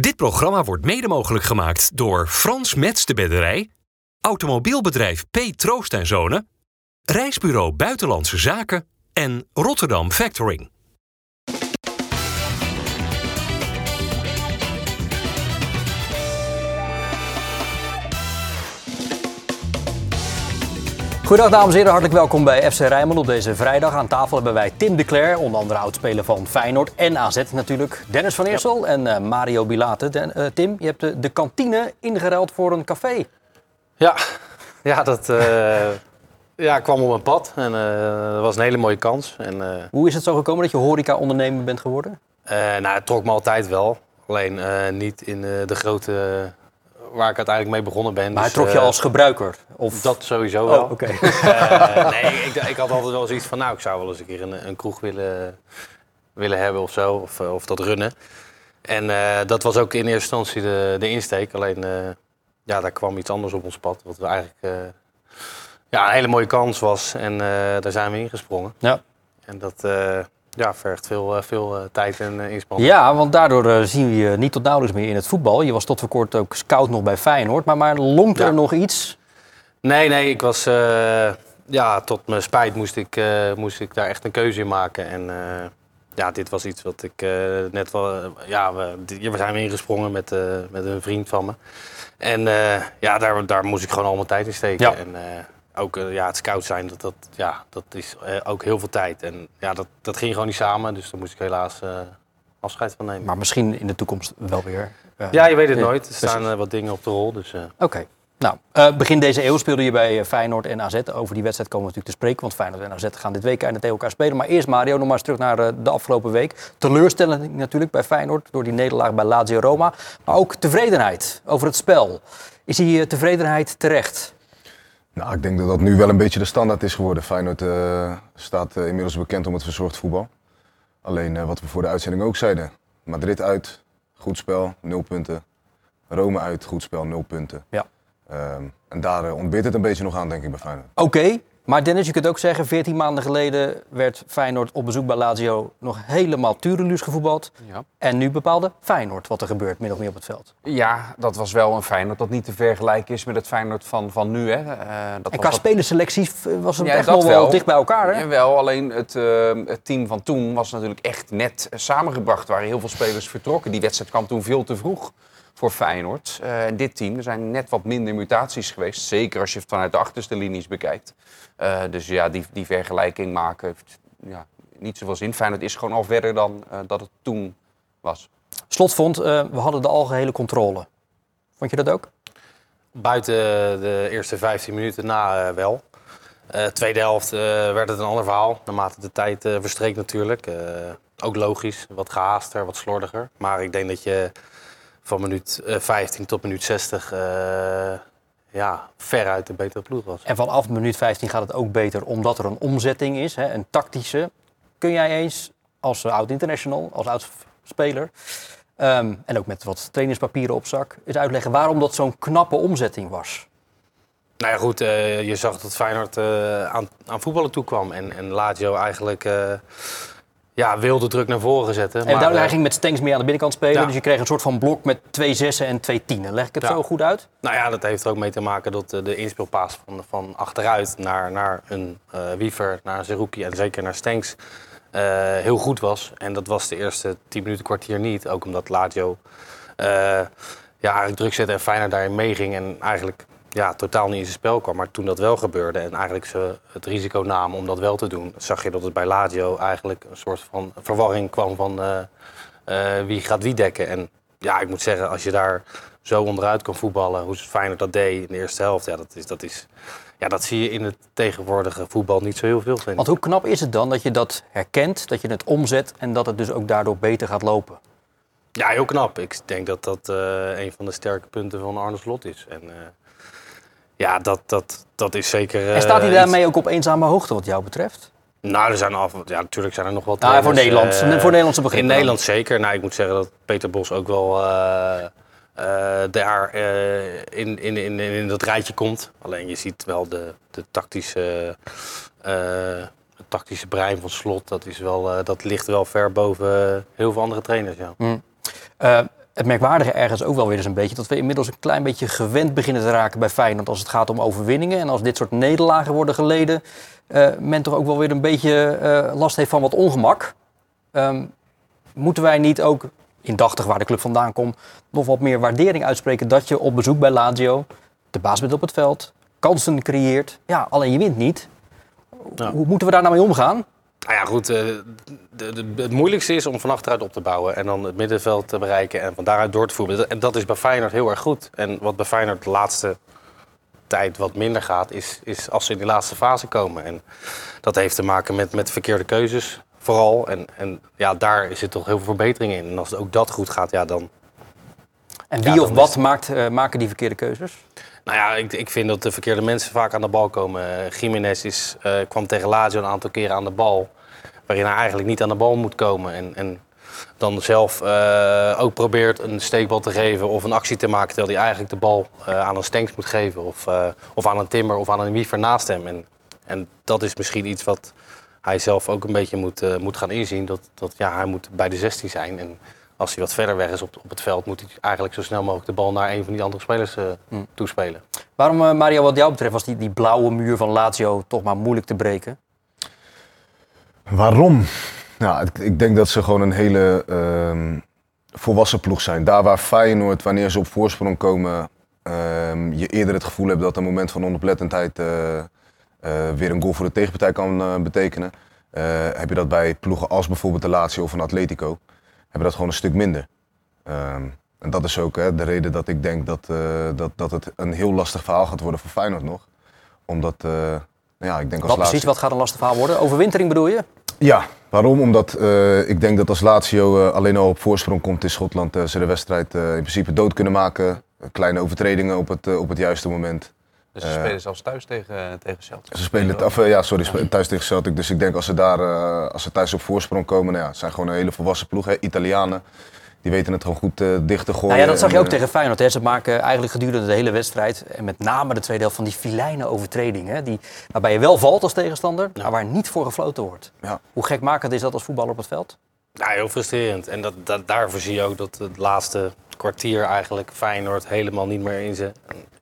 Dit programma wordt mede mogelijk gemaakt door Frans Mets de Bedderij, Automobielbedrijf P. Troost en Zonen, Reisbureau Buitenlandse Zaken en Rotterdam Factoring. Goedendag dames en heren, hartelijk welkom bij FC Rijnmond op deze vrijdag. Aan tafel hebben wij Tim de Cler, onder andere oudspeler van Feyenoord en AZ natuurlijk. Dennis van Eersel en uh, Mario Bilate. Den, uh, Tim, je hebt de, de, kantine ingeruild voor een café. Ja, ja dat uh, ja, kwam op mijn pad en dat was een hele mooie kans. En, Hoe is het zo gekomen dat je horeca-ondernemer bent geworden? nou, het trok me altijd wel. Alleen niet in de grote waar ik uiteindelijk mee begonnen ben. Maar dus, trok je als gebruiker? Of? Dat sowieso wel. Oh, okay. uh, nee, ik, ik, had altijd wel zoiets van, nou, ik zou wel eens een keer een, een kroeg willen, willen hebben of zo, of, of dat runnen. En uh, dat was ook in eerste instantie de, de insteek. Alleen, ja, daar kwam iets anders op ons pad, wat we eigenlijk ja, een hele mooie kans was. En daar zijn we ingesprongen. Ja. En dat ja, vergt veel, veel tijd en inspanning. Ja, want daardoor zien we je niet tot nauwelijks meer in het voetbal. Je was tot voor kort ook scout nog bij Feyenoord. Maar, maar longt er ja. nog iets? Nee, nee, ik was... Uh, ja, tot mijn spijt moest ik, uh, moest ik daar echt een keuze in maken. En uh, ja, dit was iets wat ik net wel... ja, we, we zijn weer ingesprongen met, met een vriend van me. En ja, daar, daar moest ik gewoon al mijn tijd in steken. Ja. En, ook ja, het scout zijn, dat, dat, ja, dat is ook heel veel tijd. En ja, dat, dat ging gewoon niet samen, dus daar moest ik helaas afscheid van nemen. Maar misschien in de toekomst wel weer. ja, je weet het nooit. Er staan wat dingen op de rol. Dus, Oké. Okay. Nou, begin deze eeuw speelde je bij Feyenoord en AZ. Over die wedstrijd komen we natuurlijk te spreken, want Feyenoord en AZ gaan dit week tegen elkaar spelen. Maar eerst Mario, nog maar eens terug naar de afgelopen week. Teleurstelling natuurlijk bij Feyenoord door die nederlaag bij Lazio Roma. Maar ook tevredenheid over het spel. Is die tevredenheid terecht? Nou, ik denk dat dat nu wel een beetje de standaard is geworden. Feyenoord staat inmiddels bekend om het verzorgd voetbal. Alleen wat we voor de uitzending ook zeiden. Madrid uit, goed spel, nul punten. Rome uit, goed spel, nul punten. Ja. Um, en daar ontbeert het een beetje nog aan, denk ik, bij Feyenoord. Oké, okay, maar Dennis, je kunt ook zeggen, 14 maanden geleden werd Feyenoord op bezoek bij Lazio nog helemaal Tureluus gevoetbald. Ja. En nu bepaalde Feyenoord wat er gebeurt, min of meer op het veld. Ja, dat was wel een Feyenoord dat niet te vergelijken is met het Feyenoord van, van nu. Hè. Uh, dat en qua wat... spelerselectie was het ja, echt nog wel dicht bij elkaar, hè? Jawel, alleen het, uh, het team van toen was natuurlijk echt net samengebracht. Er waren heel veel spelers vertrokken. Die wedstrijd kwam toen veel te vroeg voor Feyenoord. Uh, en dit team, er zijn net wat minder mutaties geweest. Zeker als je het vanuit de achterste linies bekijkt. Uh, dus ja, die, die vergelijking maken heeft ja, niet zoveel zin. Feyenoord is gewoon al verder dan uh, dat het toen was. Slot vond, we hadden de algehele controle. Vond je dat ook? Buiten de eerste 15 minuten na wel. tweede helft werd het een ander verhaal. Naarmate de tijd verstreek natuurlijk. ook logisch, wat gehaaster, wat slordiger. Maar ik denk dat je van minuut uh, 15 tot minuut 60 uh, ja, veruit de betere ploeg was. En vanaf minuut 15 gaat het ook beter omdat er een omzetting is, hè, een tactische. Kun jij eens als uh, oud-international, als oud-speler... Um, en ook met wat trainingspapieren op zak, eens uitleggen waarom dat zo'n knappe omzetting was? Nou ja, goed, uh, je zag dat Feyenoord uh, aan, aan voetballen toekwam. En, en Lazio eigenlijk uh, ja, wilde druk naar voren zetten. En maar, hij ging met Stengs meer aan de binnenkant spelen. Ja. Dus je kreeg een soort van blok met twee zessen en twee tienen. Leg ik het Ja. zo goed uit? Nou ja, dat heeft er ook mee te maken dat eh, de inspeelpaas van, van achteruit naar, naar een eh Wiever, naar Zerouki en zeker naar Stenks eh, heel goed was. En dat was de eerste 10 minuten, kwartier niet. Ook omdat Lazio eh, ja, eigenlijk druk zette en Feyenoord daarin meeging. En eigenlijk ja, totaal niet in zijn spel kwam. Maar toen dat wel gebeurde en eigenlijk ze het risico namen om dat wel te doen... zag je dat het bij Lazio eigenlijk een soort van verwarring kwam van eh, eh, wie gaat wie dekken. En ja, ik moet zeggen, als je daar zo onderuit kan voetballen, hoe Feyenoord dat deed in de eerste helft... Ja, dat, is, dat, is, ja, dat zie je in het tegenwoordige voetbal niet zo heel veel, vind ik. Want hoe knap is het dan dat je dat herkent, dat je het omzet en dat het dus ook daardoor beter gaat lopen? Ja, heel knap. Ik denk dat dat eh, een van de sterke punten van Arne Slot is. En ja, dat, dat, dat is zeker... en staat hij eh, daarmee ook op eenzame hoogte wat jou betreft? Nou, er zijn af, ja, natuurlijk zijn er nog wat Nou, voor trainers, Nederland, eh, voor Nederlandse In begrippen. Nederland zeker. Nou, ik moet zeggen dat Peter Bos ook wel eh, daar in, in, in, in dat rijtje komt. Alleen je ziet wel de, de tactische, het tactische brein van Slot. Dat, is wel, dat ligt wel ver boven heel veel andere trainers. Ja. Hm. Het merkwaardige ergens ook wel weer eens een beetje... dat we inmiddels een klein beetje gewend beginnen te raken bij Feyenoord... als het gaat om overwinningen. En als dit soort nederlagen worden geleden... eh, men toch ook wel weer een beetje eh, last heeft van wat ongemak. Ehm, moeten wij niet ook, indachtig waar de club vandaan komt... nog wat meer waardering uitspreken dat je op bezoek bij Lazio... de baas bent op het veld, kansen creëert. Ja, alleen je wint niet. Hoe moeten we daar nou mee omgaan? Nou ja, goed. eh, de, de, het moeilijkste is om van achteruit op te bouwen. En dan het middenveld te bereiken en van daaruit door te voeren. En dat is bij Feyenoord heel erg goed. En wat bij Feyenoord de laatste tijd wat minder gaat, is, is als ze in die laatste fase komen. En dat heeft te maken met, met verkeerde keuzes vooral. En, en ja, daar zit toch heel veel verbetering in. En als ook dat goed gaat, ja, dan, En wie Ja, of wat maakt, eh, maken die verkeerde keuzes? Nou ja, ik, ik vind dat de verkeerde mensen vaak aan de bal komen. Uh, Jiménez is, eh, kwam tegen Lazio een aantal keren aan de bal. Waarin hij eigenlijk niet aan de bal moet komen. En, en dan zelf eh, ook probeert een steekbal te geven of een actie te maken. Terwijl hij eigenlijk de bal eh, aan een Stenks moet geven. Of, of aan een Timmer of aan een Wiever naast hem. En, en dat is misschien iets wat hij zelf ook een beetje moet, moet gaan inzien. Dat, dat ja, hij moet bij de 16 zijn. En als hij wat verder weg is op, op het veld, moet hij eigenlijk zo snel mogelijk de bal naar een van die andere spelers eh, toespelen. Waarom, eh, Mario, wat jou betreft, was die, die blauwe muur van Lazio toch maar moeilijk te breken? Waarom? Ja, ik, ik denk dat ze gewoon een hele ehm, volwassen ploeg zijn. Daar waar Feyenoord, wanneer ze op voorsprong komen, ehm, je eerder het gevoel hebt dat een moment van onoplettendheid eh, eh, weer een goal voor de tegenpartij kan betekenen. eh, heb je dat bij ploegen als bijvoorbeeld de Lazio of een Atletico, heb je dat gewoon een stuk minder. Ehm, en dat is ook hè, de reden dat ik denk dat, eh, dat, dat het een heel lastig verhaal gaat worden voor Feyenoord nog. Omdat, eh, nou ja, ik denk als Wat precies, wat gaat een lastig verhaal worden? Overwintering bedoel je? ja, waarom? Omdat eh, ik denk dat als Lazio alleen al op voorsprong komt in Schotland, ze de wedstrijd in principe dood kunnen maken. Kleine overtredingen op het, op het juiste moment. Dus ze Eh. spelen zelfs thuis tegen, tegen Celtic. Ze spelen het af, eh, ja, sorry, thuis tegen Celtic. Dus ik denk als ze daar, eh, als ze thuis op voorsprong komen, nou ja, het zijn gewoon een hele volwassen ploeg. Hè. Italianen, die weten het gewoon goed eh, dicht te gooien. Nou ja, dat zag je ook eh, tegen Feyenoord. Hè. Ze maken eigenlijk gedurende de hele wedstrijd, en met name de tweede helft, van die filijne overtredingen. Die, waarbij je wel valt als tegenstander, maar waar niet voor gefloten wordt. Ja. Hoe gekmakend is dat als voetballer op het veld? Ja, heel frustrerend. En dat, dat, daarvoor zie je ook dat het laatste kwartier eigenlijk Feyenoord helemaal niet meer in zijn,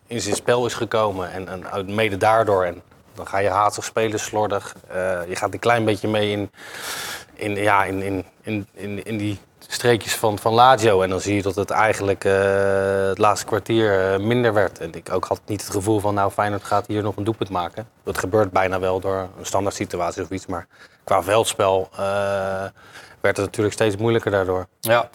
in zijn spel is gekomen. En, en mede daardoor. En dan ga je haastig spelen, slordig. Eh, je gaat een klein beetje mee in, in, ja, in, in, in, in, in die streekjes van, van Lazio. En dan zie je dat het eigenlijk eh, het laatste kwartier eh, minder werd. En ik ook had niet het gevoel van, nou Feyenoord gaat hier nog een doelpunt maken. Dat gebeurt bijna wel door een standaard situatie of iets. Maar qua veldspel werd het natuurlijk steeds moeilijker daardoor. Ja.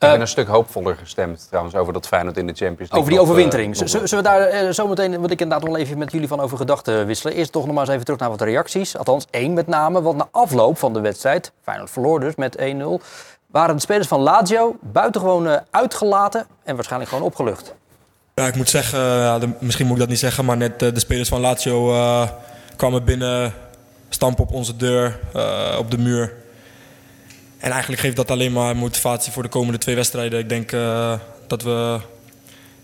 Ik Eh, ben een stuk hoopvoller gestemd trouwens over dat Feyenoord in de Champions League. Over die eh, overwintering. Zullen we daar eh, zometeen, wat ik inderdaad nog wel even met jullie van over gedachten wisselen. Eerst toch nog maar eens even terug naar wat reacties. Althans, één met name. Want na afloop van de wedstrijd, Feyenoord verloor dus met 1-0, waren de spelers van Lazio buitengewoon uitgelaten en waarschijnlijk gewoon opgelucht. Ja, ik moet zeggen, ja, de- misschien moet ik dat niet zeggen, maar net de spelers van Lazio eh, kwamen binnen, stampen op onze deur, eh, op de muur. En eigenlijk geeft dat alleen maar motivatie voor de komende twee wedstrijden. Ik denk eh, dat, we,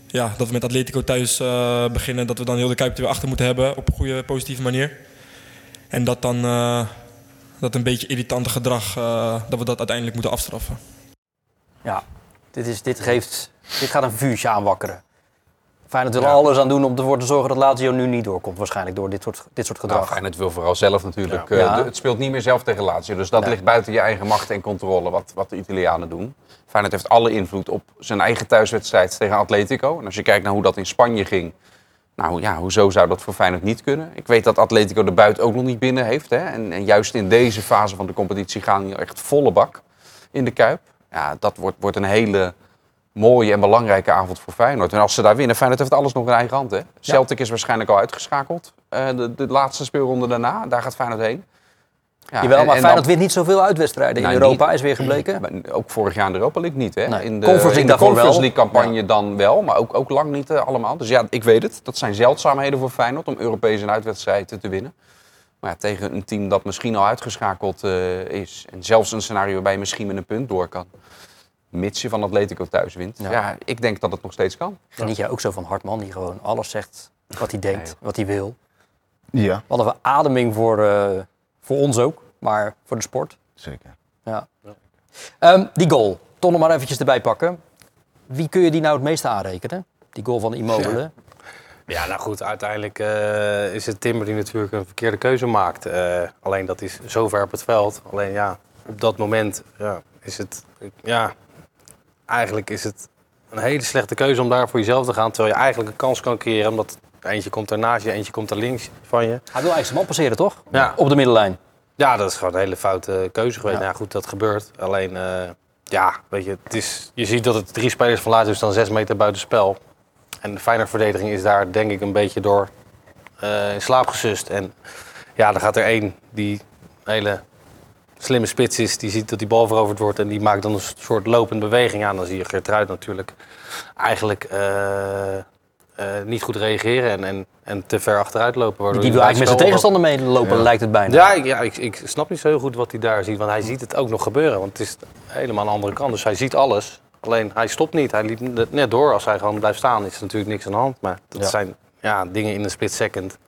ja, dat we met Atletico thuis eh, beginnen, dat we dan heel de Kuip er weer achter moeten hebben op een goede, positieve manier. En dat dan eh, dat een beetje irritante gedrag, dat we dat uiteindelijk moeten afstraffen. Ja, dit, is, dit, geeft, dit gaat een vuurtje aanwakkeren. Feyenoord wil alles aan doen om ervoor te zorgen dat Lazio nu niet doorkomt. Waarschijnlijk door dit soort, dit soort Nou, gedrag. Feyenoord wil vooral zelf natuurlijk. Ja. eh, de- het speelt niet meer zelf tegen Lazio. Dus dat Nee. ligt buiten je eigen macht en controle, wat, wat de Italianen doen. Feyenoord heeft alle invloed op zijn eigen thuiswedstrijd tegen Atletico. En als je kijkt naar hoe dat in Spanje ging... Nou ja, hoezo zou dat voor Feyenoord niet kunnen? Ik weet dat Atletico de buit ook nog niet binnen heeft. Hè? En, en juist in deze fase van de competitie gaan die echt volle bak in de Kuip. Ja, dat wordt, wordt een hele mooie en belangrijke avond voor Feyenoord. En als ze daar winnen, Feyenoord heeft alles nog in eigen hand. Hè? Celtic is waarschijnlijk al uitgeschakeld. eh, de, de laatste speelronde daarna, daar gaat Feyenoord heen. Ja, Jawel, maar en Feyenoord dan- wint niet zoveel uitwedstrijden in Nou, Europa, niet- is weer gebleken. maar ook vorig jaar in de Europa League niet. Hè? Nee, in de Conference League in de daarvoor Conference wel. League campagne dan wel, maar ook, ook lang niet eh, allemaal. Dus ja, ik weet het. Dat zijn zeldzaamheden voor Feyenoord om Europese een uitwedstrijd te winnen. Maar ja, tegen een team dat misschien al uitgeschakeld eh, is. En zelfs een scenario waarbij je misschien met een punt door kan. Mits je van Atletico thuis wint. Ja. Ja. ik denk dat het nog steeds kan. Geniet jij ook zo van Hartman, die gewoon alles zegt wat hij denkt, Nee. wat hij wil. Ja, Wat een verademing voor, eh, voor ons ook, maar voor de sport. zeker. Ja. Ehm, die goal, toch nog maar eventjes erbij pakken. Wie kun je die nou het meeste aanrekenen? Die goal van Immobile. Ja, nou goed, uiteindelijk eh, is het Timber die natuurlijk een verkeerde keuze maakt. Eh, alleen dat is zo ver op het veld. Alleen ja, op dat moment ja, is het... Ja, eigenlijk is het een hele slechte keuze om daar voor jezelf te gaan. Terwijl je eigenlijk een kans kan creëren. Omdat eentje komt er naast je, eentje komt er links van je. Hij wil eigenlijk zijn man passeren, toch? Ja. Op de middenlijn. Ja, dat is gewoon een hele foute keuze geweest. Ja. Nou ja, goed, dat gebeurt. Alleen, eh, ja, weet je, het is, je ziet dat het drie spelers van Lazio staan zes meter buiten spel. En de fijne verdediging is daar denk ik een beetje door eh, in slaap gesust. En ja, dan gaat er één die een hele slimme spits is. Die ziet dat die bal veroverd wordt en die maakt dan een soort lopende beweging aan. Dan zie je Geertruid natuurlijk eigenlijk eh, eh, niet goed reageren en, en, en te ver achteruit lopen. Die wil eigenlijk met zijn tegenstander meelopen, Ja. lijkt het bijna. ja, ik, ja ik, ik snap niet zo heel goed wat hij daar ziet. Want hij ziet het ook nog gebeuren. Want het is helemaal aan de andere kant. Dus hij ziet alles. Alleen hij stopt niet. Hij liep net- net door. Als hij gewoon blijft staan is er natuurlijk niks aan de hand. Maar dat Ja. zijn ja, dingen in een split second.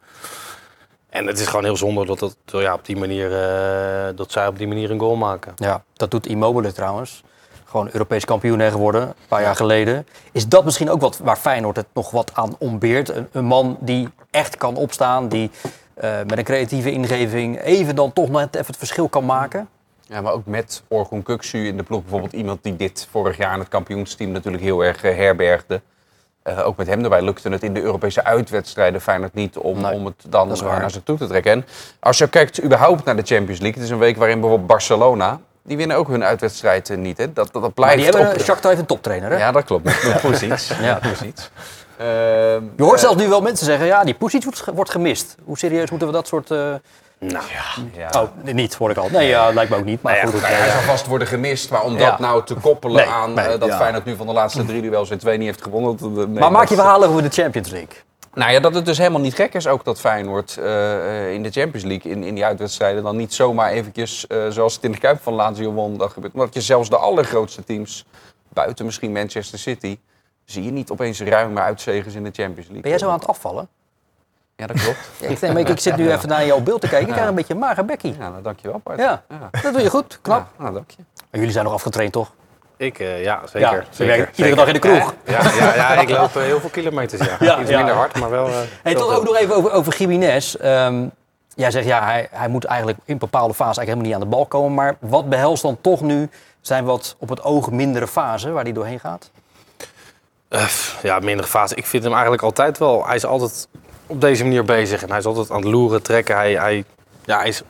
En het is gewoon heel zonde dat, dat, ja, op die manier, eh, dat zij op die manier een goal maken. Ja, dat doet Immobile trouwens. Gewoon Europees kampioen hè, geworden, een paar jaar geleden. Is dat misschien ook wat waar Feyenoord het nog wat aan ontbeert? Een, een man die echt kan opstaan, die eh, met een creatieve ingeving even dan toch net even het verschil kan maken? Ja, maar ook met Orkun Kuksu in de ploeg. Bijvoorbeeld iemand die dit vorig jaar in het kampioensteam natuurlijk heel erg eh, herbergde. Eh, ook met hem erbij lukte het in de Europese uitwedstrijden Feyenoord niet om, Nee, om het dan eh, naar zich toe te trekken. En als je kijkt überhaupt naar de Champions League. Het is een week waarin bijvoorbeeld Barcelona, die winnen ook hun uitwedstrijd eh, niet. Hè? Dat, dat, dat blijft Maar die hebben, op- Shakhtar heeft een toptrainer, hè? Ja, dat klopt. Pusic. Ja. Pusic. Ehm, Je hoort zelfs nu wel mensen zeggen, ja, die Pusic wordt, ge- wordt gemist. Hoe serieus moeten we dat soort... Nou, ja. Oh, niet, hoor ik al. Nee, ja, lijkt me ook niet. Maar Nou goed, ja, hij zal vast worden gemist, maar om dat nou te koppelen Nee, aan nee, eh, dat. Feyenoord nu van de laatste drie duels in twee niet heeft gewonnen. dat- dat- nee, maar maak je verhalen over de Champions League. Nou ja, dat het dus helemaal niet gek is ook dat Feyenoord eh, eh, in de Champions League, in, in die uitwedstrijden, dan niet zomaar eventjes, eh, zoals het in de Kuip van Lazio won, dat gebeurt. Omdat je zelfs de allergrootste teams, buiten misschien Manchester City, zie je niet opeens ruime uitzegers in de Champions League. Ben jij zo aan het afvallen? Ja, dat klopt. Ja, ik, denk, maar ik, ik zit nu even naar jouw beeld te kijken. Ik krijg een beetje een mager bekkie. Ja, nou, dankjewel Bart. Ja, dat doe je goed. Knap. Ja, nou, dank je. Maar jullie zijn nog afgetraind, toch? ik, eh, ja, zeker. Ja, je zeker, werkt iedere dag in de kroeg. Ja, ja, ja, ik loop eh, heel veel kilometers, ja. Ja, Iets ja. minder hard, maar wel... eh, Hey, toch ook nog even over, over Jiménez. Ehm, jij zegt, ja, hij, hij moet eigenlijk in bepaalde fases eigenlijk helemaal niet aan de bal komen. Maar wat behelst dan toch nu zijn wat op het oog mindere fase waar hij doorheen gaat? Ja, mindere fase. Ik vind hem eigenlijk altijd wel. Hij is altijd op deze manier bezig. En hij is altijd aan het loeren, trekken. Hij, hij, ja, hij is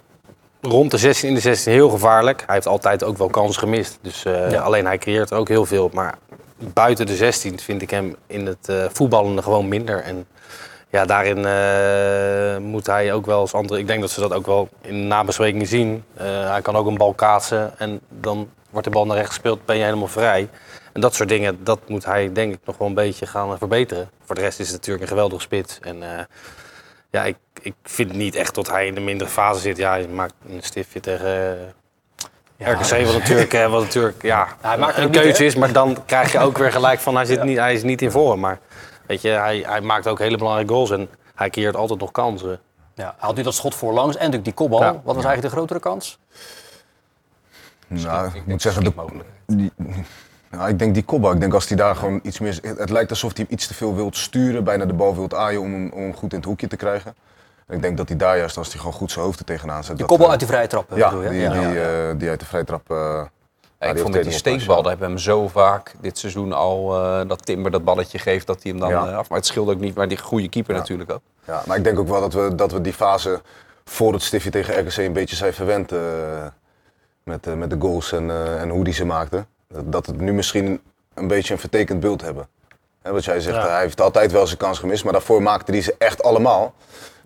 rond de 16 in de 16 heel gevaarlijk. Hij heeft altijd ook wel kans gemist. Dus, eh, Ja. Alleen hij creëert ook heel veel. Maar buiten de 16 vind ik hem in het eh voetballen gewoon minder. En ja, daarin eh, moet hij ook wel als andere. Ik denk dat ze dat ook wel in de nabesprekingen zien. Hij kan ook een bal kaatsen en dan wordt de bal naar rechts gespeeld, ben je helemaal vrij. En dat soort dingen, dat moet hij denk ik nog wel een beetje gaan eh, verbeteren. Voor de rest is het natuurlijk een geweldige spits. En eh, ja, ik, ik vind niet echt dat hij in de mindere fase zit. Ja, hij maakt een stiftje tegen eh, RKC, wat natuurlijk, wat natuurlijk ja, hij maakt er een keuze is. Maar dan krijg je ook weer gelijk van, hij, zit niet, hij is niet in vorm. Maar weet je, hij, hij maakt ook hele belangrijke goals en hij creëert altijd nog kansen. Ja, hij had nu dat schot voorlangs en natuurlijk die kopbal. Ja. Wat was eigenlijk de grotere kans? Nou, ik moet zeggen, de, die, nou, ik denk die kopbal. Ik denk als hij daar gewoon iets meer... Het, lijkt alsof hij hem iets te veel wilt sturen, bijna de bal wilt aaien om hem, om hem goed in het hoekje te krijgen. En ik denk dat hij daar juist, als hij gewoon goed zijn hoofd er tegenaan zet... Die dat, kopbal eh, uit die vrije trap. Ja, bedoel je? die, Ja. die, eh, die uit de vrije trap... eh, Ja, ik vond met die steekbal, daar hebben we hem zo vaak dit seizoen al eh, dat Timber dat balletje geeft, dat hij hem dan Ja. eh, af. Maar het scheelt ook niet, maar die goede keeper Ja. natuurlijk ook. Ja, maar ik denk ook wel dat we, dat we die fase voor het stiftje tegen RKC een beetje zijn verwend eh, met, eh, met de goals en, eh, en hoe die ze maakten. Dat, het nu misschien een beetje een vertekend beeld hebben. Hè, wat jij zegt, Ja. hij heeft altijd wel zijn kans gemist, maar daarvoor maakte hij ze echt allemaal.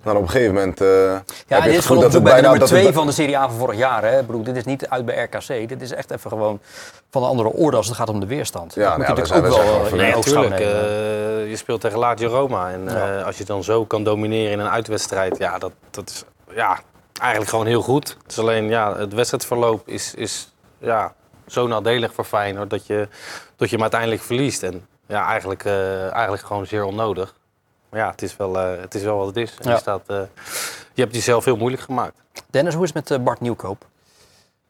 Maar op een gegeven moment eh, Ja, heb je dit het is gewoon dat het bij de nummer Dat 2 het, van de Serie A van vorig jaar. Hè? Ik bedoel, dit is niet uit bij RKC. Dit is echt even gewoon van een andere orde als het gaat om de weerstand. Ja, dat moet nou ja, natuurlijk ook wel eh, Nee, natuurlijk. eh, je speelt tegen Lazio Roma. En Ja. eh, als je dan zo kan domineren in een uitwedstrijd, ja, dat, dat is ja, eigenlijk gewoon heel goed. Het is alleen, ja, het wedstrijdverloop is, is ja, zo nadelig voor Feyenoord dat je, dat je hem uiteindelijk verliest. En ja, eigenlijk, eh, eigenlijk gewoon zeer onnodig. Maar ja, het is wel, eh, het is wel wat het is. En Ja. je, staat, eh, je hebt jezelf heel moeilijk gemaakt. Dennis, hoe is het met Bart Nieuwkoop?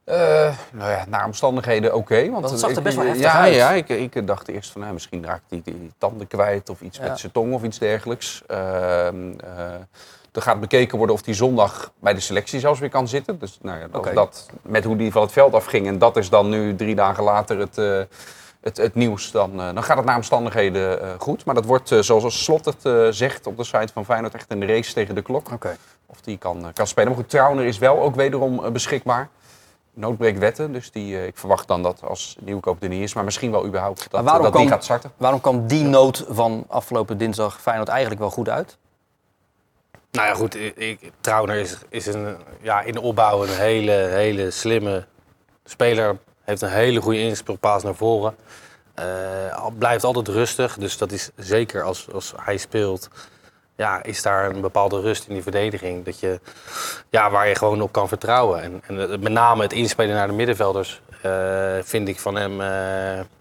Eh, nou ja, naar omstandigheden oké. want het zag er ik- best wel heftig ja, uit. Ja, ik, ik dacht eerst van nou, misschien raakt hij die, die tanden kwijt of iets Ja. met zijn tong of iets dergelijks. Eh, er gaat bekeken worden of hij zondag bij de selectie zelfs weer kan zitten. Dus nou ja, dat, dat, met hoe die van het veld afging en dat is dan nu drie dagen later het, eh, het, het nieuws. Dan, dan gaat het naar omstandigheden goed. Maar dat wordt, zoals Slot het zegt op de site van Feyenoord, echt een race tegen de klok. Of die kan, kan spelen. Maar goed, Trauner is wel ook wederom beschikbaar. Noodbreekt wetten, dus die, eh, ik verwacht dan dat als nieuwkoop er niet is, maar misschien wel überhaupt dat, dat die gaat starten. Waarom kwam die nood van afgelopen dinsdag Feyenoord eigenlijk wel goed uit? Nou ja, goed. Ik, ik- Trauner is, is een, ja, in de opbouw een hele, hele slimme speler. Heeft een hele goede inspeelpaas naar voren. Eh, blijft altijd rustig. Dus dat is zeker als, als hij speelt. Ja, is daar een bepaalde rust in die verdediging. Dat je, ja, waar je gewoon op kan vertrouwen. En, en het- met name het inspelen naar de middenvelders eh, vind ik van hem eh,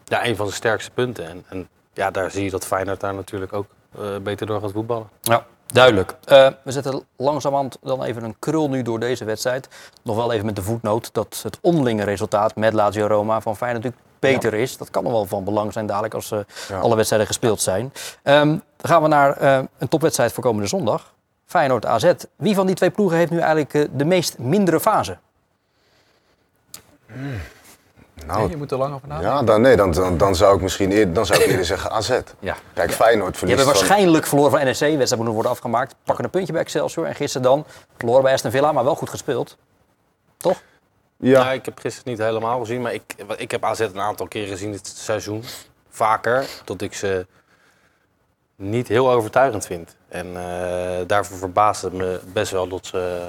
ja, een van de sterkste punten. En, en ja, daar zie je dat Feyenoord daar natuurlijk ook eh, beter door gaat voetballen. Ja, duidelijk. Eh, we zetten langzamerhand dan even een krul nu door deze wedstrijd. Nog wel even met de voetnoot dat het onderlinge resultaat met Lazio Roma van Feyenoord natuurlijk beter is. Dat kan nog wel van belang zijn dadelijk als eh, alle wedstrijden gespeeld zijn. Ehm, dan gaan we naar eh, een topwedstrijd voor komende zondag. Feyenoord AZ. Wie van die twee ploegen heeft nu eigenlijk eh, de meest mindere fase? Nou, je moet er lang over nadenken. ja, dan, nee, dan, dan, dan zou ik misschien eerder, dan zou ik eerder zeggen AZ. Ja. Kijk, Feyenoord Die verliest hebben van- waarschijnlijk verloren van NEC. De wedstrijd moet worden afgemaakt. Pakken een puntje bij Excelsior. En gisteren dan verloren bij Aston Villa, maar wel goed gespeeld. Toch? Ja, Ja, ik heb gisteren niet helemaal gezien, maar ik, ik heb AZ een aantal keren gezien dit seizoen. Vaker, dat ik ze niet heel overtuigend vind. En eh, daarvoor verbaast het me best wel dat ze,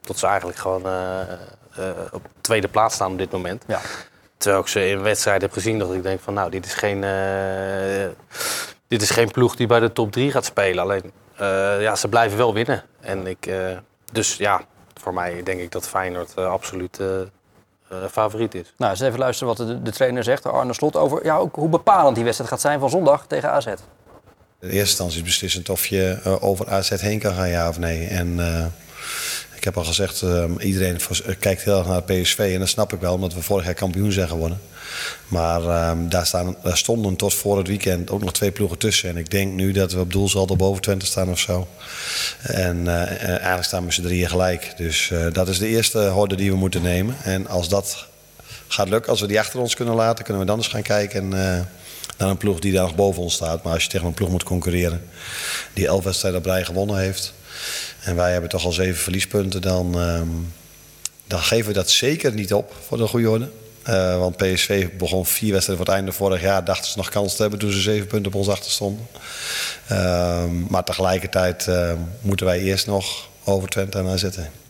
dat ze eigenlijk gewoon eh, eh, op tweede plaats staan op dit moment. Ja. Terwijl ik ze in wedstrijden heb gezien dat ik denk van nou, dit is geen, dit is geen ploeg die bij de top 3 gaat spelen. Alleen, ja, ze blijven wel winnen. En ik, dus ja, voor mij denk ik dat Feyenoord absoluut favoriet is. Nou, eens even luisteren wat de, de trainer zegt, Arne Slot, over ja, ook hoe bepalend die wedstrijd gaat zijn van zondag tegen AZ. In eerste instantie is beslissend of je eh, over AZ heen kan gaan, ja of nee. En eh, ik heb al gezegd, eh, iedereen kijkt heel erg naar PSV. En dat snap ik wel, omdat we vorig jaar kampioen zijn geworden. Maar eh, daar, staan, daar stonden tot voor het weekend ook nog twee ploegen tussen. En ik denk nu dat we op doelsaldo boven Twente staan of zo. En eigenlijk staan we z'n drieën gelijk. Dus dat is de eerste horde die we moeten nemen. En als dat gaat lukken, als we die achter ons kunnen laten, kunnen we dan eens gaan kijken eh, naar een ploeg die daar nog boven ons staat. Maar als je tegen een ploeg moet concurreren die elf wedstrijden op gewonnen heeft. En wij hebben toch al zeven verliespunten, dan, ehm, dan geven we dat zeker niet op voor de goede orde. Eh, want PSV begon vier wedstrijden voor het einde vorig jaar. Dachten ze nog kans te hebben toen ze zeven punten op ons achter stonden. Ehm, maar tegelijkertijd ehm, moeten wij eerst nog over Twente en AZ heen.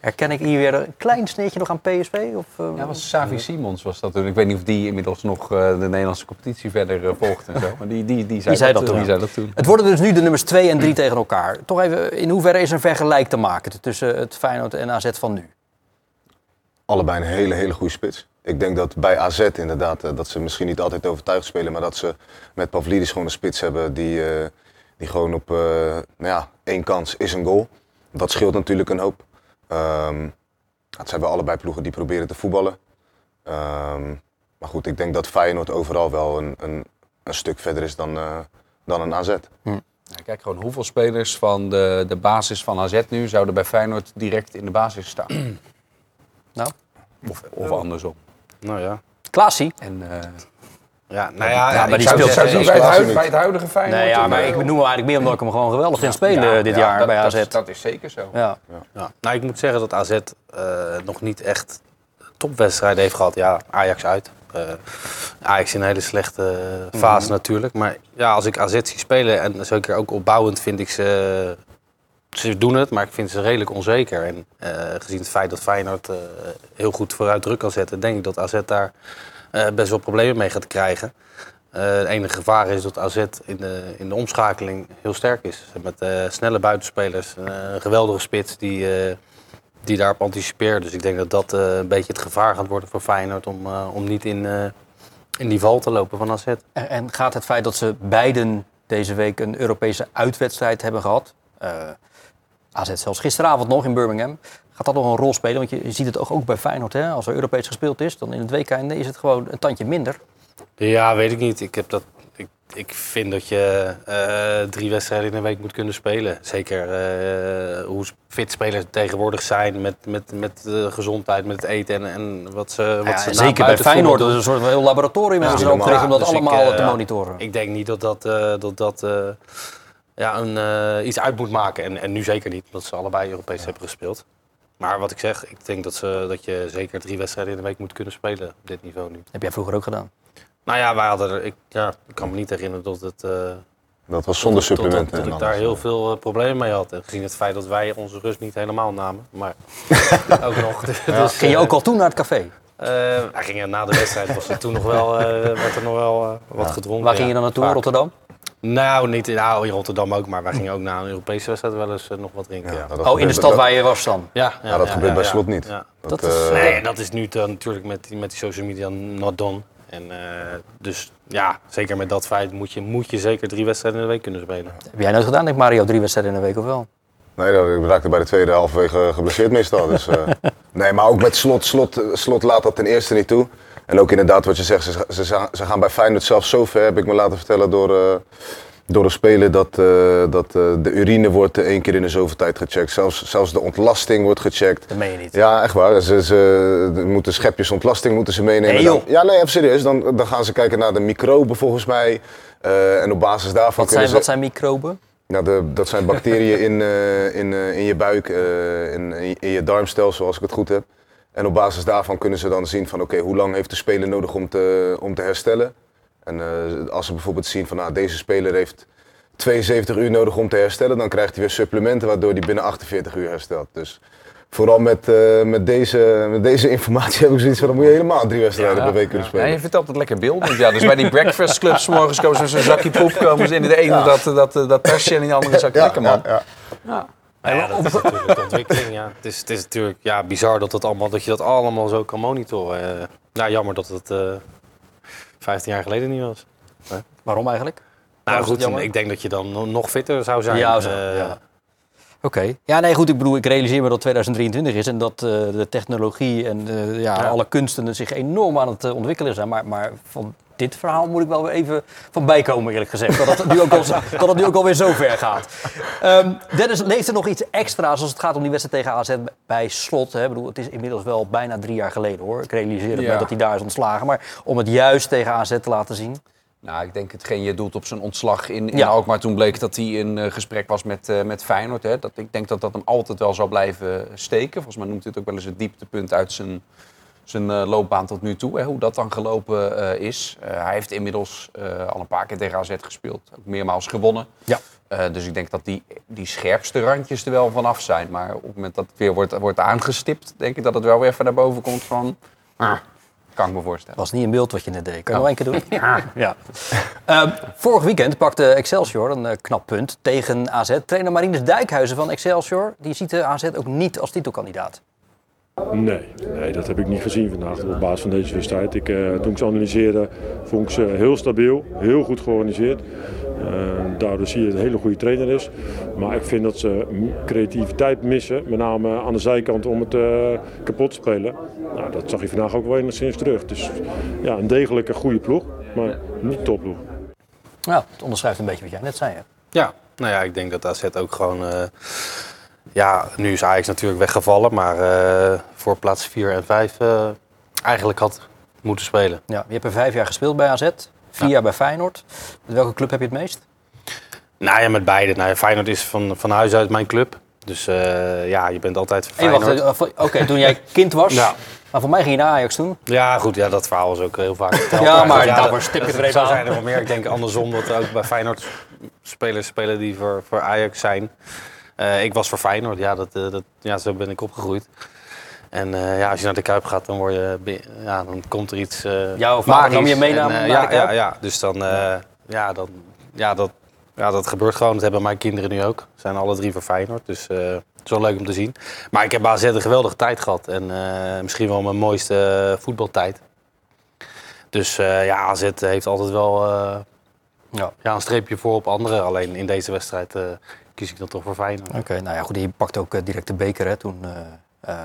Herken ik hier weer een klein sneetje nog aan PSV? Of, eh, Ja, was Savi Simons was dat toen. Ik weet niet of die inmiddels nog eh, de Nederlandse competitie verder eh, volgt en zo. Maar die, die, die, zei, zei dat toen. Die zei dat toen. Het worden dus nu de nummers 2 en 3 tegen elkaar. Toch even, in hoeverre is er een vergelijk te maken tussen het Feyenoord en AZ van nu? allebei een hele, hele goede spits. Ik denk dat bij AZ inderdaad, dat ze misschien niet altijd overtuigd spelen, maar dat ze met Pavlidis gewoon een spits hebben die, eh, die gewoon op eh, nou ja, één kans is een goal. Dat scheelt natuurlijk een hoop. Ehm, het zijn wel allebei ploegen die proberen te voetballen. Ehm, maar goed, ik denk dat Feyenoord overal wel een, een, een stuk verder is dan, eh, dan een AZ. Ja, kijk gewoon hoeveel spelers van de, de basis van AZ nu zouden bij Feyenoord direct in de basis staan. Nou, Of, of andersom. Nou ja. Klaasie? En, eh, Ja, nou ja, Ja, maar die speelt zou bij, het Klaasie huid- niet. bij het huidige Feyenoord... Nee, ja, eh, maar ik noem hem eigenlijk meer omdat ik hem gewoon geweldig vind spelen ja, eh, dit ja, jaar dat- bij dat AZ. is- Dat is zeker zo. ja. Ja. Nou, ik moet zeggen dat AZ eh, nog niet echt topwedstrijden heeft gehad. Ja, Ajax uit. Eh, Ajax in een hele slechte fase natuurlijk. Maar ja, als ik AZ zie spelen, en zeker ook opbouwend, vind ik ze... Ze doen het, maar ik vind ze redelijk onzeker. En eh, gezien het feit dat Feyenoord eh, heel goed vooruit druk kan zetten... denk ik dat AZ daar best wel problemen mee gaat krijgen. Eh, het enige gevaar is dat AZ in de, in de omschakeling heel sterk is. Met eh, snelle buitenspelers, eh, een geweldige spits die, eh, die daarop anticipeert. Dus ik denk dat dat eh, een beetje het gevaar gaat worden voor Feyenoord... om, eh, om niet in, eh, in die val te lopen van AZ. En, gaat het feit dat ze beiden deze week een Europese uitwedstrijd hebben gehad... eh, AZ zelfs gisteravond nog in Birmingham... Gaat dat nog een rol spelen? Want je ziet het ook, ook bij Feyenoord, hè? als er Europees gespeeld is, dan in het WK is het gewoon een tandje minder. Ja, weet ik niet. Ik, heb dat, ik, ik vind dat je eh, drie wedstrijden in een week moet kunnen spelen. Zeker eh, hoe fit spelers tegenwoordig zijn met, met, met de gezondheid, met het eten en, en wat ze, wat Ja, ze zeker bij Feyenoord, dat is een soort van heel laboratorium hebben ze Ja, gericht om dat dus ik, allemaal eh, te ja, monitoren. Ik denk niet dat dat, dat, dat ja, een, iets uit moet maken. En, en nu zeker niet, omdat ze allebei Europees hebben gespeeld. Maar wat ik zeg, ik denk dat, ze, dat je zeker drie wedstrijden in de week moet kunnen spelen op dit niveau nu. Heb jij vroeger ook gedaan. Nou ja, wij hadden er, ik, ja, ik kan me niet herinneren dat het... eh, Dat was zonder dat- dat- supplementen. Dat, en ik daar heel veel eh, problemen mee had. En gezien het feit dat wij onze rust niet helemaal namen. Maar ook nog. Dus, Ging je eh, ook al toen naar het café? eh, hij ging er na de wedstrijd was er toen nog wel, eh, werd er nog wel wat gedronken. Waar ging ja. je dan naartoe? Vaak. Rotterdam? Nou, niet in, nou, in Rotterdam ook, maar wij gingen ook na een Europese wedstrijd wel eens eh, nog wat drinken. Ja, dat Oh, in de stad dat- waar je was dan? Ja, Ja, dat gebeurt bij Slot niet. Ja. Dat, Dat is- eh, Nee, dat is nu te- natuurlijk met, die- met die social media not done. En, eh, dus ja, zeker met dat feit moet je, moet je zeker drie wedstrijden in de week kunnen spelen. Heb jij nooit gedaan, denk Mario, drie wedstrijden in een week of wel? Nee, dat- ik raakte bij de tweede halverwege geblesseerd meestal. Dus, eh, nee, maar ook met slot, slot, slot laat dat ten eerste niet toe. En ook inderdaad wat je zegt, ze, ze, ze gaan bij Feyenoord zelf zo ver, heb ik me laten vertellen door, eh, door een speler, dat, eh, dat eh, de urine wordt één keer in de zoveel tijd gecheckt. Zelfs, zelfs de ontlasting wordt gecheckt. Dat meen je niet. Ja, echt waar. Ze, ze moeten schepjes ontlasting moeten ze meenemen. Nee, joh. Dan- ja, nee, even serieus. Dan, dan gaan ze kijken naar de microben volgens mij. En op basis daarvan Wat kunnen zijn, ze... wat zijn microben? Nou, de, dat zijn bacteriën in, in, in je buik, in, in je darmstelsel, als ik het goed heb. En op basis daarvan kunnen ze dan zien van oké, hoe lang heeft de speler nodig om te, om te herstellen. En eh, als ze bijvoorbeeld zien van nou, deze speler heeft 72 uur nodig om te herstellen, dan krijgt hij weer supplementen waardoor hij binnen 48 uur herstelt. Dus vooral met, eh, met, deze, met deze informatie heb ik zoiets van dan moet je helemaal drie wedstrijden per week kunnen Ja, spelen. je vertelt het lekker beeldend. Ja, dus bij die breakfast clubs morgens komen ze met zo'n zakje poep. Komen ze in de ene dat, dat, dat persje en in de andere zakje lekker man. ja. Nou ja, dat is natuurlijk de ontwikkeling. Ja. Het, is, het is natuurlijk ja, bizar dat, dat, allemaal, dat je dat allemaal zo kan monitoren. Eh, ja, jammer dat het eh 15 jaar geleden niet was. Waarom eigenlijk? Nou goed, ik denk dat je dan no- nog fitter zou zijn. Ja, zo, Eh, ja. Oké. Ja, nee, goed. Ik bedoel, ik realiseer me dat 2023 is en dat eh, de technologie en eh, ja, Ja. alle kunsten zich enorm aan het eh, ontwikkelen zijn. Maar, maar van dit verhaal moet ik wel weer even van bijkomen, eerlijk gezegd. Dat het nu ook, al, dat het nu ook alweer zo ver gaat. Ehm, Dennis, leeft er nog iets extra's als het gaat om die wedstrijd tegen AZ bij slot? Hè? Ik bedoel, het is inmiddels wel bijna drie jaar geleden hoor. Ik realiseer het Ja. me dat hij daar is ontslagen. Maar om het juist tegen AZ te laten zien. Nou, ik denk hetgeen je doet op zijn ontslag in, in Ja. Alkmaar. Toen bleek dat hij in eh, gesprek was met, eh, met Feyenoord. Hè. Dat, ik denk dat dat hem altijd wel zal blijven steken. Volgens mij noemt hij het ook wel eens het dieptepunt uit zijn, zijn eh, loopbaan tot nu toe. Hè. Hoe dat dan gelopen is. Hij heeft inmiddels al een paar keer tegen AZ gespeeld. Ook meermaals gewonnen. Ja. Dus ik denk dat die, die scherpste randjes er wel vanaf zijn. Maar op het moment dat het weer wordt, wordt aangestipt... denk ik dat het wel weer even naar boven komt van... ah, kan ik me voorstellen. was niet in beeld wat je net deed. Kan je nog één keer doen? ja. Ehm, vorig weekend pakte Excelsior een eh, knap punt tegen AZ. Trainer Marinus Dijkhuizen van Excelsior die ziet de AZ ook niet als titelkandidaat. Nee, nee, dat heb ik niet gezien vandaag op basis van deze wedstrijd. Ik, eh, toen ik ze analyseerde, vond ik ze heel stabiel, heel goed georganiseerd. Eh, daardoor zie je dat het een hele goede trainer is. Maar ik vind dat ze creativiteit missen, met name aan de zijkant om het eh, kapot te spelen. Nou, dat zag je vandaag ook wel enigszins terug. Dus ja, een degelijke goede ploeg, maar niet topploeg. Ja, het onderschrijft een beetje wat jij net zei. Hè? Ja, nou ja, ik denk dat AZ ook gewoon... eh, ja, nu is Ajax natuurlijk weggevallen, maar eh, voor plaats 4 en 5 eh, eigenlijk had moeten spelen. Ja, je hebt er vijf jaar gespeeld bij AZ, vier jaar bij Feyenoord. Met welke club heb je het meest? Nou ja, met beide. Nou, ja, Feyenoord is van, van huis uit mijn club. Dus eh, ja, je bent altijd voor Hey, wacht, Feyenoord. eh, Oké, toen jij kind was. Ja. Maar voor mij ging je naar Ajax toen. Ja, goed, ja, dat verhaal is ook heel vaak verteld. Ja, maar daarvoor dat- stip je er zijn er wel meer. Ik denk andersom dat er ook bij Feyenoord spelers spelen die voor, voor Ajax zijn. Eh, ik was voor Feyenoord, ja, dat, dat, ja, zo ben ik opgegroeid. En eh, ja, als je naar de Kuip gaat, dan, word je, ja, dan komt er iets uh, Jouw vader nam je mee naar, en, eh, naar ja, de Kuip? ja, ja, dus dan, eh, ja, dan, ja, dat, ja, dat gebeurt gewoon. Dat hebben mijn kinderen nu ook. Ze zijn alle drie voor Feyenoord, dus het is wel leuk om te zien. Maar ik heb AZ een geweldige tijd gehad. En misschien wel mijn mooiste voetbaltijd. Dus ja, AZ heeft altijd wel Ja. ja, een streepje voor op anderen. Alleen in deze wedstrijd kies ik dan toch voor Feyenoord. Oké, nou ja, goed, je pakt ook direct de beker hè, toen,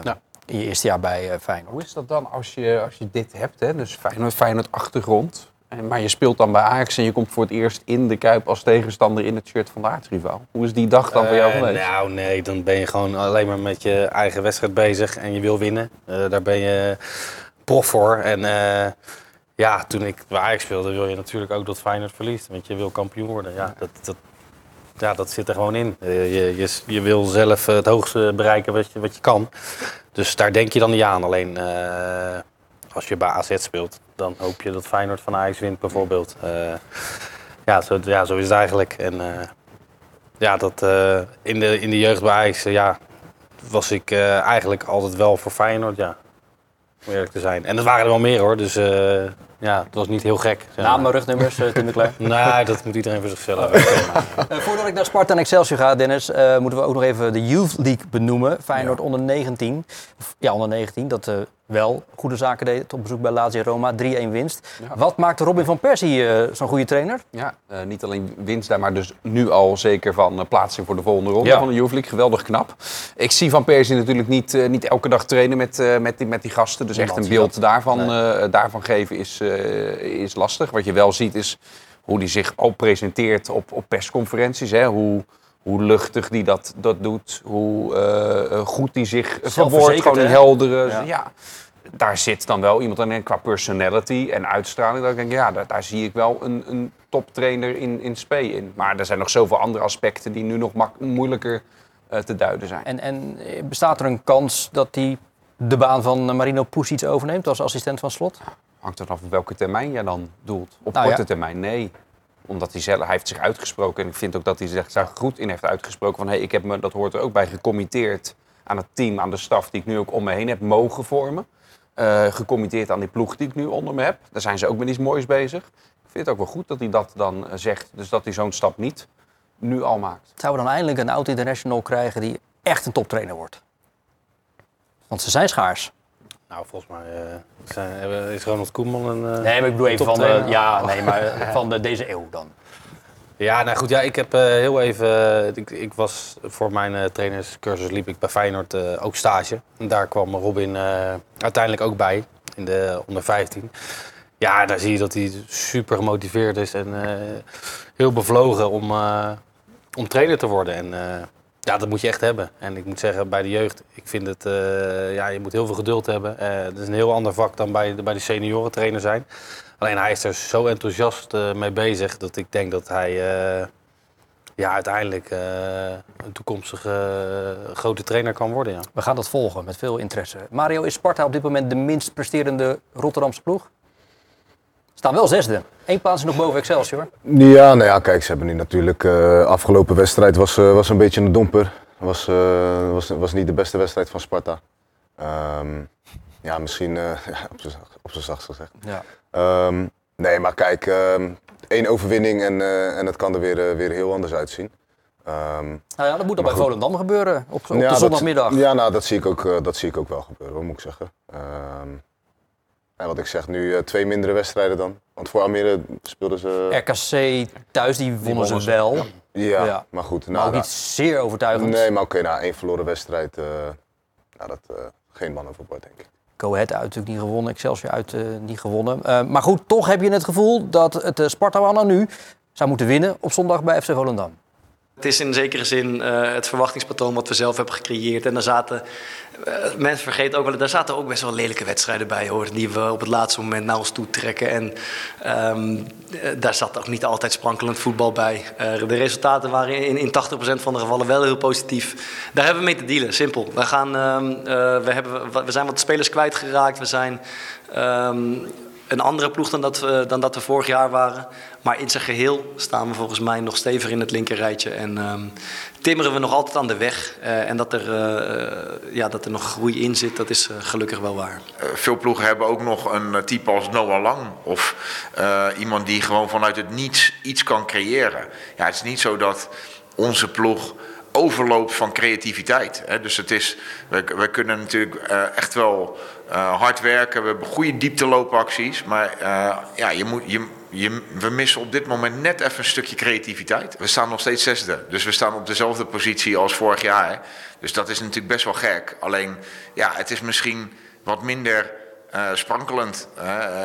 Ja. In je eerste jaar bij eh, Feyenoord. Hoe is dat dan als je, als je dit hebt, hè? dus Feyenoord, Feyenoord achtergrond, en- maar je speelt dan bij Ajax en je komt voor het eerst in de Kuip als tegenstander in het shirt van de aardsrivaal. Hoe is die dag dan voor jou Eh, geweest? Nou, nee, dan ben je gewoon alleen maar met je eigen wedstrijd bezig en je wil winnen. Eh, daar ben je prof voor. En eh, ja, toen ik bij Ajax speelde, wil je natuurlijk ook dat Feyenoord verliest. Want je wil kampioen worden. Ja, dat, dat, ja, dat zit er gewoon in. Eh, je, je, je wil zelf eh, het hoogste bereiken wat je, wat je kan. Dus daar denk je dan niet aan. Alleen eh, als je bij AZ speelt, dan hoop je dat Feyenoord van Ajax wint bijvoorbeeld. Ja, zo, ja, zo is het eigenlijk. En, ja, dat, in, de, in de jeugd bij Ajax ja, was ik eigenlijk altijd wel voor Feyenoord, ja. Om eerlijk te zijn. En dat waren er wel meer hoor, dus ja, het was niet heel gek. zeg maar. Namen, rugnummers, eh, Tim de Cler. Nee, dat moet iedereen voor zichzelf weten. Eh, voordat ik naar Sparta en Excelsior ga, Dennis, eh, moeten we ook nog even de Youth League benoemen. Feyenoord onder 19. Of, Ja, onder 19. Dat eh, wel goede zaken deed op bezoek bij Lazio Roma. 3-1 winst. Ja. Wat maakt Robin van Persie eh, zo'n goede trainer? Ja, eh, niet alleen winst daar, maar dus nu al zeker van plaatsing voor de volgende ronde Ja. van de Youth League. Geweldig knap. Ik zie Van Persie natuurlijk niet, eh, niet elke dag trainen met, eh, met, die, met die gasten. Dus echt een beeld daarvan, eh, daarvan geven is, is lastig. Wat je wel ziet is hoe hij zich al presenteert op, op persconferenties. Hè? Hoe, hoe luchtig die dat, dat doet. Hoe eh, eh, goed hij zich verwoordt. Gewoon hè? heldere... Ja. Ja. daar zit dan wel iemand aan qua personality en uitstraling. Dat ik denk, ja, daar, daar zie ik wel een, een toptrainer in, in spe in. Maar er zijn nog zoveel andere aspecten die nu nog mak- moeilijker eh, te duiden zijn. En, en eh, bestaat er een kans dat hij de baan van eh, Marino Pusic overneemt als assistent van Slot? Hangt er af welke termijn jij dan doelt. Op Nou, korte ja. termijn, nee. Omdat hij zelf, hij heeft zich uitgesproken. En ik vind ook dat hij zich daar goed in heeft uitgesproken. Van, hey, ik heb me, dat hoort er ook bij, gecommitteerd aan het team, aan de staf die ik nu ook om me heen heb mogen vormen. Eh gecommitteerd aan die ploeg die ik nu onder me heb. Daar zijn ze ook met iets moois bezig. Ik vind het ook wel goed dat hij dat dan eh, zegt. Dus dat hij zo'n stap niet nu al maakt. Zouden we dan eindelijk een oud-international krijgen die echt een toptrainer wordt? Want ze zijn schaars. Nou, volgens mij eh, zijn, hebben- is Ronald Koeman een... eh, Nee, maar ik bedoel even van de, ja, nee, maar van de, deze eeuw dan. Ja, nou goed, ja, ik heb eh, heel even. ik, ik was voor mijn eh, trainerscursus liep ik bij Feyenoord eh, ook stage. En daar kwam Robin eh, uiteindelijk ook bij in de onder 15. Ja, daar zie je dat hij super gemotiveerd is en eh, heel bevlogen om, eh, om trainer te worden. En eh, ja, dat moet je echt hebben. En ik moet zeggen, bij de jeugd, ik vind het, eh, ja, je moet heel veel geduld hebben. Eh het is een heel ander vak dan bij, de- bij de seniorentrainer zijn. Alleen hij is er zo enthousiast eh, mee bezig dat ik denk dat hij ja, uiteindelijk een toekomstige grote trainer kan worden. Ja. We gaan dat volgen met veel interesse. Mario, is Sparta op dit moment de minst presterende Rotterdamse ploeg? Staan wel zesde. Eén plaats nog boven Excelsior. Ja, nou ja, kijk, ze hebben nu natuurlijk. eh afgelopen wedstrijd was, eh, was een beetje een domper. Was, eh, was, was niet de beste wedstrijd van Sparta. Ehm, ja, misschien op zijn zachtst gezegd. Ja. Ehm, nee, maar kijk, ehm, één overwinning en, en het kan er weer, weer heel anders uitzien. Nou ja, dat moet dan bij goed. Volendam gebeuren op, op ja, de dat- zondagmiddag. ja, nou, dat zie ik ook, dat zie ik ook wel gebeuren, hoor, moet ik zeggen. En wat ik zeg, nu eh, twee mindere wedstrijden dan. Want voor Almere speelden ze... RKC thuis, die wonnen ze wel. ja, ja. maar goed. Maar Nou, ook nou, niet zeer overtuigend. Nee, maar oké, nou, één verloren wedstrijd. eh nou, dat eh, geen man overboord, denk ik. Go Ahead uit natuurlijk niet gewonnen, Excelsior uit eh, niet gewonnen. Eh, maar goed, toch heb je het gevoel dat het uh, Sparta Anna nu zou moeten winnen op zondag bij FC Volendam. Het is in zekere zin uh, het verwachtingspatroon wat we zelf hebben gecreëerd. En daar zaten, uh, mensen vergeten ook wel, daar zaten ook best wel lelijke wedstrijden bij hoor. Die we op het laatste moment naar ons toe trekken. En um, daar zat ook niet altijd sprankelend voetbal bij. De resultaten waren in, in 80% van de gevallen wel heel positief. Daar hebben we mee te dealen, simpel. We, gaan, um, we, hebben, we zijn wat spelers kwijtgeraakt. We zijn. Um, een andere ploeg dan dat, we, dan dat we vorig jaar waren. Maar in zijn geheel staan we volgens mij nog steviger in het linkerrijtje. En um, timmeren we nog altijd aan de weg. Uh, en dat er, uh, ja, dat er nog groei in zit, dat is gelukkig wel waar. veel ploegen hebben ook nog een type als Noah Lang. Of iemand die gewoon vanuit het niets iets kan creëren. Ja, het is niet zo dat onze ploeg overloopt van creativiteit. Hè. Dus het is, we, kunnen natuurlijk echt wel uh, hard werken. We hebben goede diepteloopacties. Maar uh, ja, je moet, je, je, we missen op dit moment net even een stukje creativiteit. We staan nog steeds zesde. Dus we staan op dezelfde positie als vorig jaar. Dus dat is natuurlijk best wel gek. Alleen, ja, het is misschien wat minder uh, sprankelend.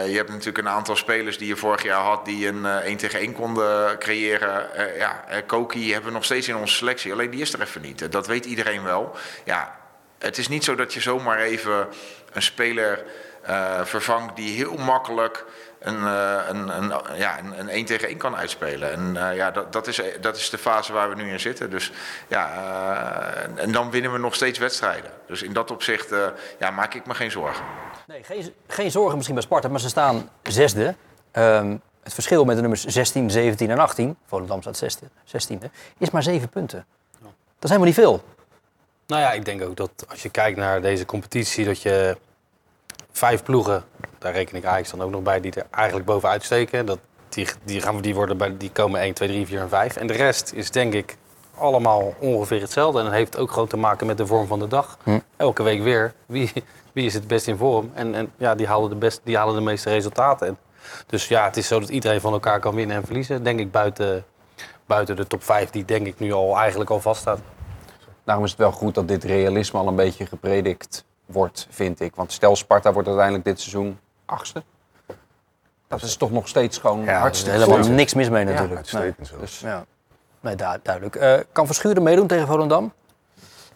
Je hebt natuurlijk een aantal spelers die je vorig jaar had... die een uh, 1 tegen 1 konden creëren. ja, Koki hebben we nog steeds in onze selectie. Alleen die is er even niet. Dat weet iedereen wel. Ja, het is niet zo dat je zomaar even een speler vervangt... die heel makkelijk een, uh, een, een, ja, een, een 1 tegen 1 kan uitspelen. En uh, ja, dat, dat, is, dat is de fase waar we nu in zitten. Dus, ja, uh, en dan winnen we nog steeds wedstrijden. Dus in dat opzicht ja, maak ik me geen zorgen. Nee, geen, geen zorgen misschien bij Sparta, maar ze staan zesde. Um, het verschil met de nummers 16, 17 en 18, Volendam staat 16e, is maar 7 punten. Dat is helemaal niet veel. Nou ja, ik denk ook dat als je kijkt naar deze competitie, dat je vijf ploegen, daar reken ik Ajax dan ook nog bij, die er eigenlijk bovenuit steken. Dat, die, die, gaan, die, worden bij, die komen 1, 2, 3, 4 en 5. En de rest is denk ik allemaal ongeveer hetzelfde. En dat heeft ook gewoon te maken met de vorm van de dag. Hm. Elke week weer. Wie, wie is het best in vorm? En, en ja, die halen, de best, die halen de meeste resultaten. En dus ja, het is zo dat iedereen van elkaar kan winnen en verliezen. Denk ik buiten, buiten de top 5, die denk ik nu al eigenlijk al vaststaat. Daarom is het wel goed dat dit realisme al een beetje gepredikt wordt, vind ik. Want stel Sparta wordt uiteindelijk dit seizoen achtste. Dat is toch nog steeds gewoon ja, hartstikke helemaal niks mis mee natuurlijk. Ja, nee. Dus, ja. nee, duidelijk. Uh, kan Verschuren meedoen tegen Volendam?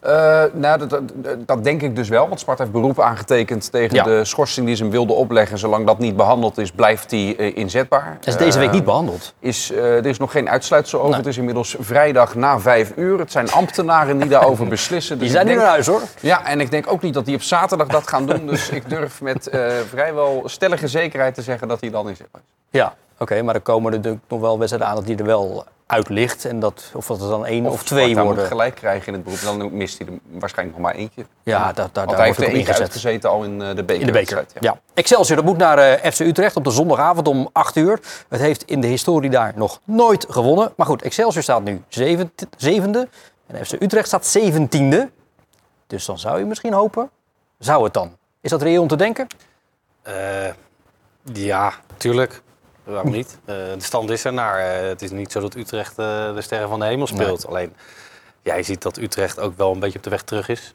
Uh, nou, dat, dat, denk ik dus wel. Want Sparta heeft beroep aangetekend tegen de schorsing die ze hem wilde opleggen. Zolang dat niet behandeld is, blijft hij uh, inzetbaar. Dat is deze week niet behandeld? Is, uh, er is nog geen uitsluitsel over. Het is inmiddels vrijdag na vijf uur. Het zijn ambtenaren die daarover beslissen. Dus die zijn nu naar huis hoor. Ja, en ik denk ook niet dat hij op zaterdag dat gaan doen. Dus ik durf met vrijwel stellige zekerheid te zeggen dat hij dan inzetbaar is. Ja, oké. maar er komen er natuurlijk nog wel wedstrijden aan dat hij er wel uit ligt. En dat, of dat er dan één of, of twee worden. moet gelijk krijgen in het beroep. Dan mist hij er waarschijnlijk nog maar eentje. Ja, daar, daar, daar hij heeft er eentje uitgezeten al in uh, de beker. In de beker, ja. ja. Excelsior, dat moet naar uh, FC Utrecht op de zondagavond om 8 uur. Het heeft in de historie daar nog nooit gewonnen. Maar goed, Excelsior staat nu zevende. En FC Utrecht staat zeventiende. Dus dan zou je misschien hopen. Zou het dan? Is dat reëel om te denken? Uh, ja, tuurlijk. Waarom niet? Uh, de stand is er naar. Uh, het is niet zo dat Utrecht uh, de sterren van de hemel speelt. Nee. Alleen, jij ja, ziet dat Utrecht ook wel een beetje op de weg terug is.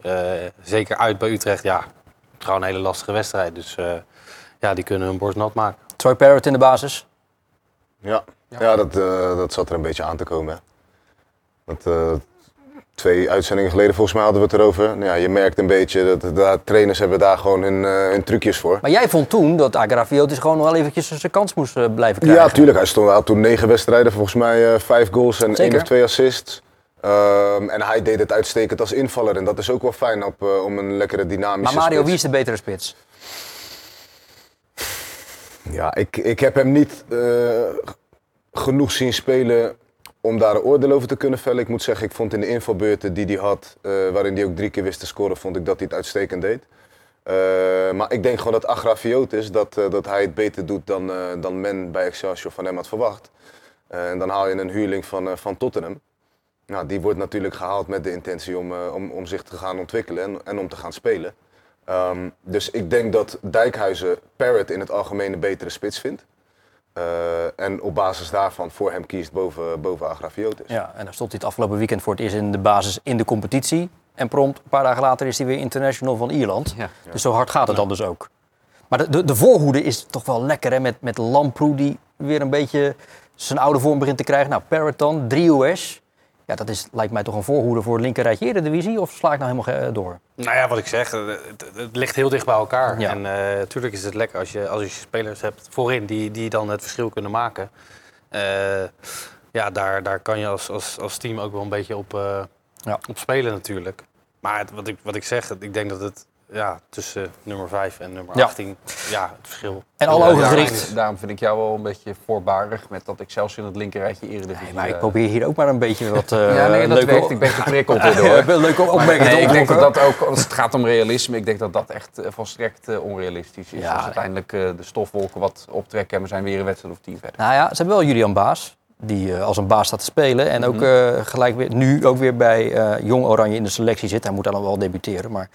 zeker uit bij Utrecht, ja, gewoon een hele lastige wedstrijd. Dus ja, die kunnen hun borst nat maken. Troy Parrott in de basis? Ja, ja. ja dat, dat zat er een beetje aan te komen. Dat, twee uitzendingen geleden volgens mij hadden we het erover. Nou ja, je merkt een beetje dat de trainers hebben daar gewoon hun, uh, hun trucjes voor. Maar jij vond toen dat Agrafiotis gewoon wel eventjes zijn kans moest uh, blijven krijgen. Ja, tuurlijk. Hij stond had toen negen wedstrijden, volgens mij uh, vijf goals en Zeker. één of twee assists. Um, en hij deed het uitstekend als invaller. En dat is ook wel fijn op, om een lekkere dynamische Maar Mario, spits. wie is de betere spits? Ja, ik, ik heb hem niet genoeg zien spelen om daar een oordeel over te kunnen vellen. Ik moet zeggen, ik vond in de invalbeurten die hij had, uh, waarin hij ook drie keer wist te scoren, vond ik dat hij het uitstekend deed. Uh, maar ik denk gewoon dat Agrafiotis, dat, uh, dat hij het beter doet dan, dan men bij Excelsior van hem had verwacht. en dan haal je een huurling van, van Tottenham. Nou, die wordt natuurlijk gehaald met de intentie om, om, om zich te gaan ontwikkelen en, en om te gaan spelen. Um, dus ik denk dat Dijkhuizen Parrot in het algemeen een betere spits vindt. Uh, en op basis daarvan voor hem kiest boven, boven Agrafiotis. Ja, en dan stond hij het afgelopen weekend voor het eerst in de basis in de competitie. En prompt, een paar dagen later, is hij weer international van Ierland. Ja. Dus zo hard gaat het dan dus ook. Maar de, de, de voorhoede is toch wel lekker, hè? Met, met Lamproe die weer een beetje zijn oude vorm begint te krijgen. Nou, Parrot dan, 3 US. Ja, dat is, lijkt mij toch een voorhoede voor het linkerrijtje Eredivisie? Of sla ik nou helemaal door? Nou ja, wat ik zeg, het, het ligt heel dicht bij elkaar. Ja. En natuurlijk uh, is het lekker als je, als je spelers hebt voorin die, die dan het verschil kunnen maken. Uh, ja, daar, daar kan je als, als, als team ook wel een beetje op, uh, ja. op spelen natuurlijk. Maar het, wat, ik, wat ik zeg, ik denk dat het ja, tussen nummer 5 en nummer 18, ja, ja het verschil. En alle ogen gericht. Daarom vind ik jou wel een beetje voorbarig met dat ik zelfs in het linkerrijtje Eredivisie... Nee, maar ik probeer hier ook maar een beetje wat uh, Ja, nee, dat werkt. Ik ben geprikkeld door. Leuke opmerking. Nee, ik denk dat dat ook, als het gaat om realisme, ik denk dat dat echt uh, volstrekt uh, onrealistisch is. Ja, als uiteindelijk de stofwolken wat optrekken en we zijn weer een wedstrijd of tien verder. Nou ja, ze hebben wel Julian Baas die uh, als een baas staat te spelen. En ook uh, gelijk weer, nu ook weer bij uh, Jong Oranje in de selectie zit. Hij moet dan wel debuteren, maar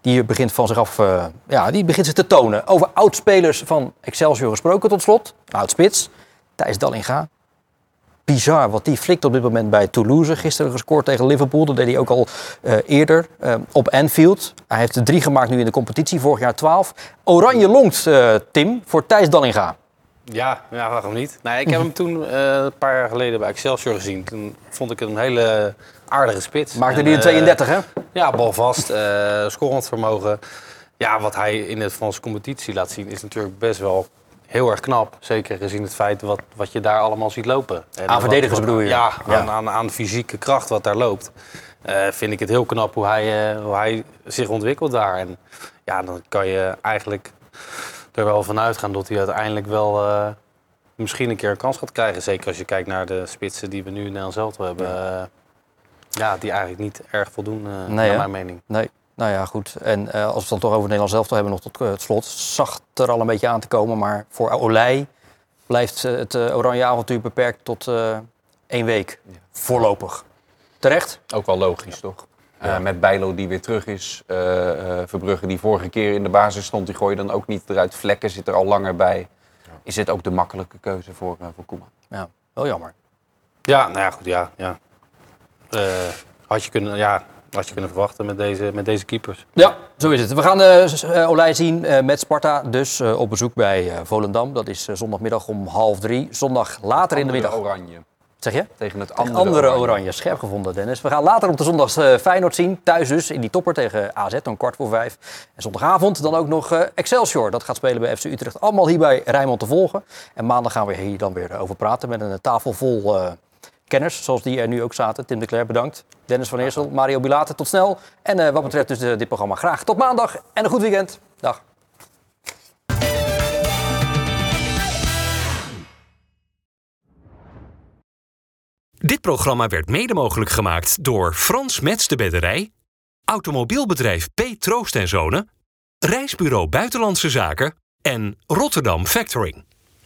die begint van zich af, ja, die begint zich te tonen. Over oudspelers van Excelsior gesproken tot slot, oudspits. Thijs Dallinga. Bizar wat die flikt op dit moment bij Toulouse. Gisteren gescoord tegen Liverpool. Dat deed hij ook al eh, eerder op Anfield. Hij heeft er drie gemaakt nu in de competitie. Vorig jaar 12. Oranje longt, Tim, voor Thijs Dallinga. Ja, ja, waarom niet? Nee, ik heb hem toen uh, een paar jaar geleden bij Excelsior gezien. Toen vond ik het een hele aardige spits. Maakte hij een 32, hè? Ja, balvast, uh, scorend vermogen. Ja, wat hij in de Franse competitie laat zien is natuurlijk best wel heel erg knap. Zeker gezien het feit wat, wat je daar allemaal ziet lopen. En aan verdedigers bedoel je? Ja, ja. Aan, aan, fysieke kracht wat daar loopt. Uh, vind ik het heel knap hoe hij, uh, hoe hij zich ontwikkelt daar. En ja, dan kan je eigenlijk er wel van uitgaan dat hij uiteindelijk wel uh, misschien een keer een kans gaat krijgen. Zeker als je kijkt naar de spitsen die we nu in Nederland zelf hebben. Ja. ja, die eigenlijk niet erg voldoen, nee, naar mijn mening. Nee. Nou ja, goed. En uh, als we het dan toch over Nederland zelf hebben, nog tot uh, het slot. Zag er al een beetje aan te komen, maar voor Olij blijft uh, het oranje avontuur beperkt tot één week. Ja. Voorlopig. Terecht? Ook wel logisch, toch? Ja. met Bijlo die weer terug is. Verbrugge die vorige keer in de basis stond, die gooi je dan ook niet eruit. Vlekken zit er al langer bij. Ja. Is dit ook de makkelijke keuze voor, voor Koeman? Ja, wel jammer. Ja, nou ja, goed, ja. ja. had je kunnen, ja, had je kunnen verwachten met deze, met deze keepers. Ja, zo is het. We gaan uh, Olij zien uh, met Sparta, dus uh, op bezoek bij Volendam. Dat is zondagmiddag om half drie. Zondag later in de middag. oranje. Zeg je? Tegen het andere, andere, oranje. oranje. Scherp gevonden, Dennis. We gaan later op de zondag Feyenoord zien. Thuis dus in die topper tegen AZ om kwart voor vijf. En zondagavond dan ook nog Excelsior. Dat gaat spelen bij FC Utrecht. Allemaal hier bij Rijnmond te volgen. En maandag gaan we hier dan weer over praten met een tafel vol kenners, zoals die er nu ook zaten. Tim de Cler, bedankt. Dennis van Eersel, Mario Bilate, tot snel. En uh, wat betreft dus uh, dit programma graag tot maandag en een goed weekend. Dag. Dit programma werd mede mogelijk gemaakt door Frans Mets de Bedderij, automobielbedrijf P. Troost en Zonen, Reisbureau Buitenlandse Zaken en Rotterdam Factoring.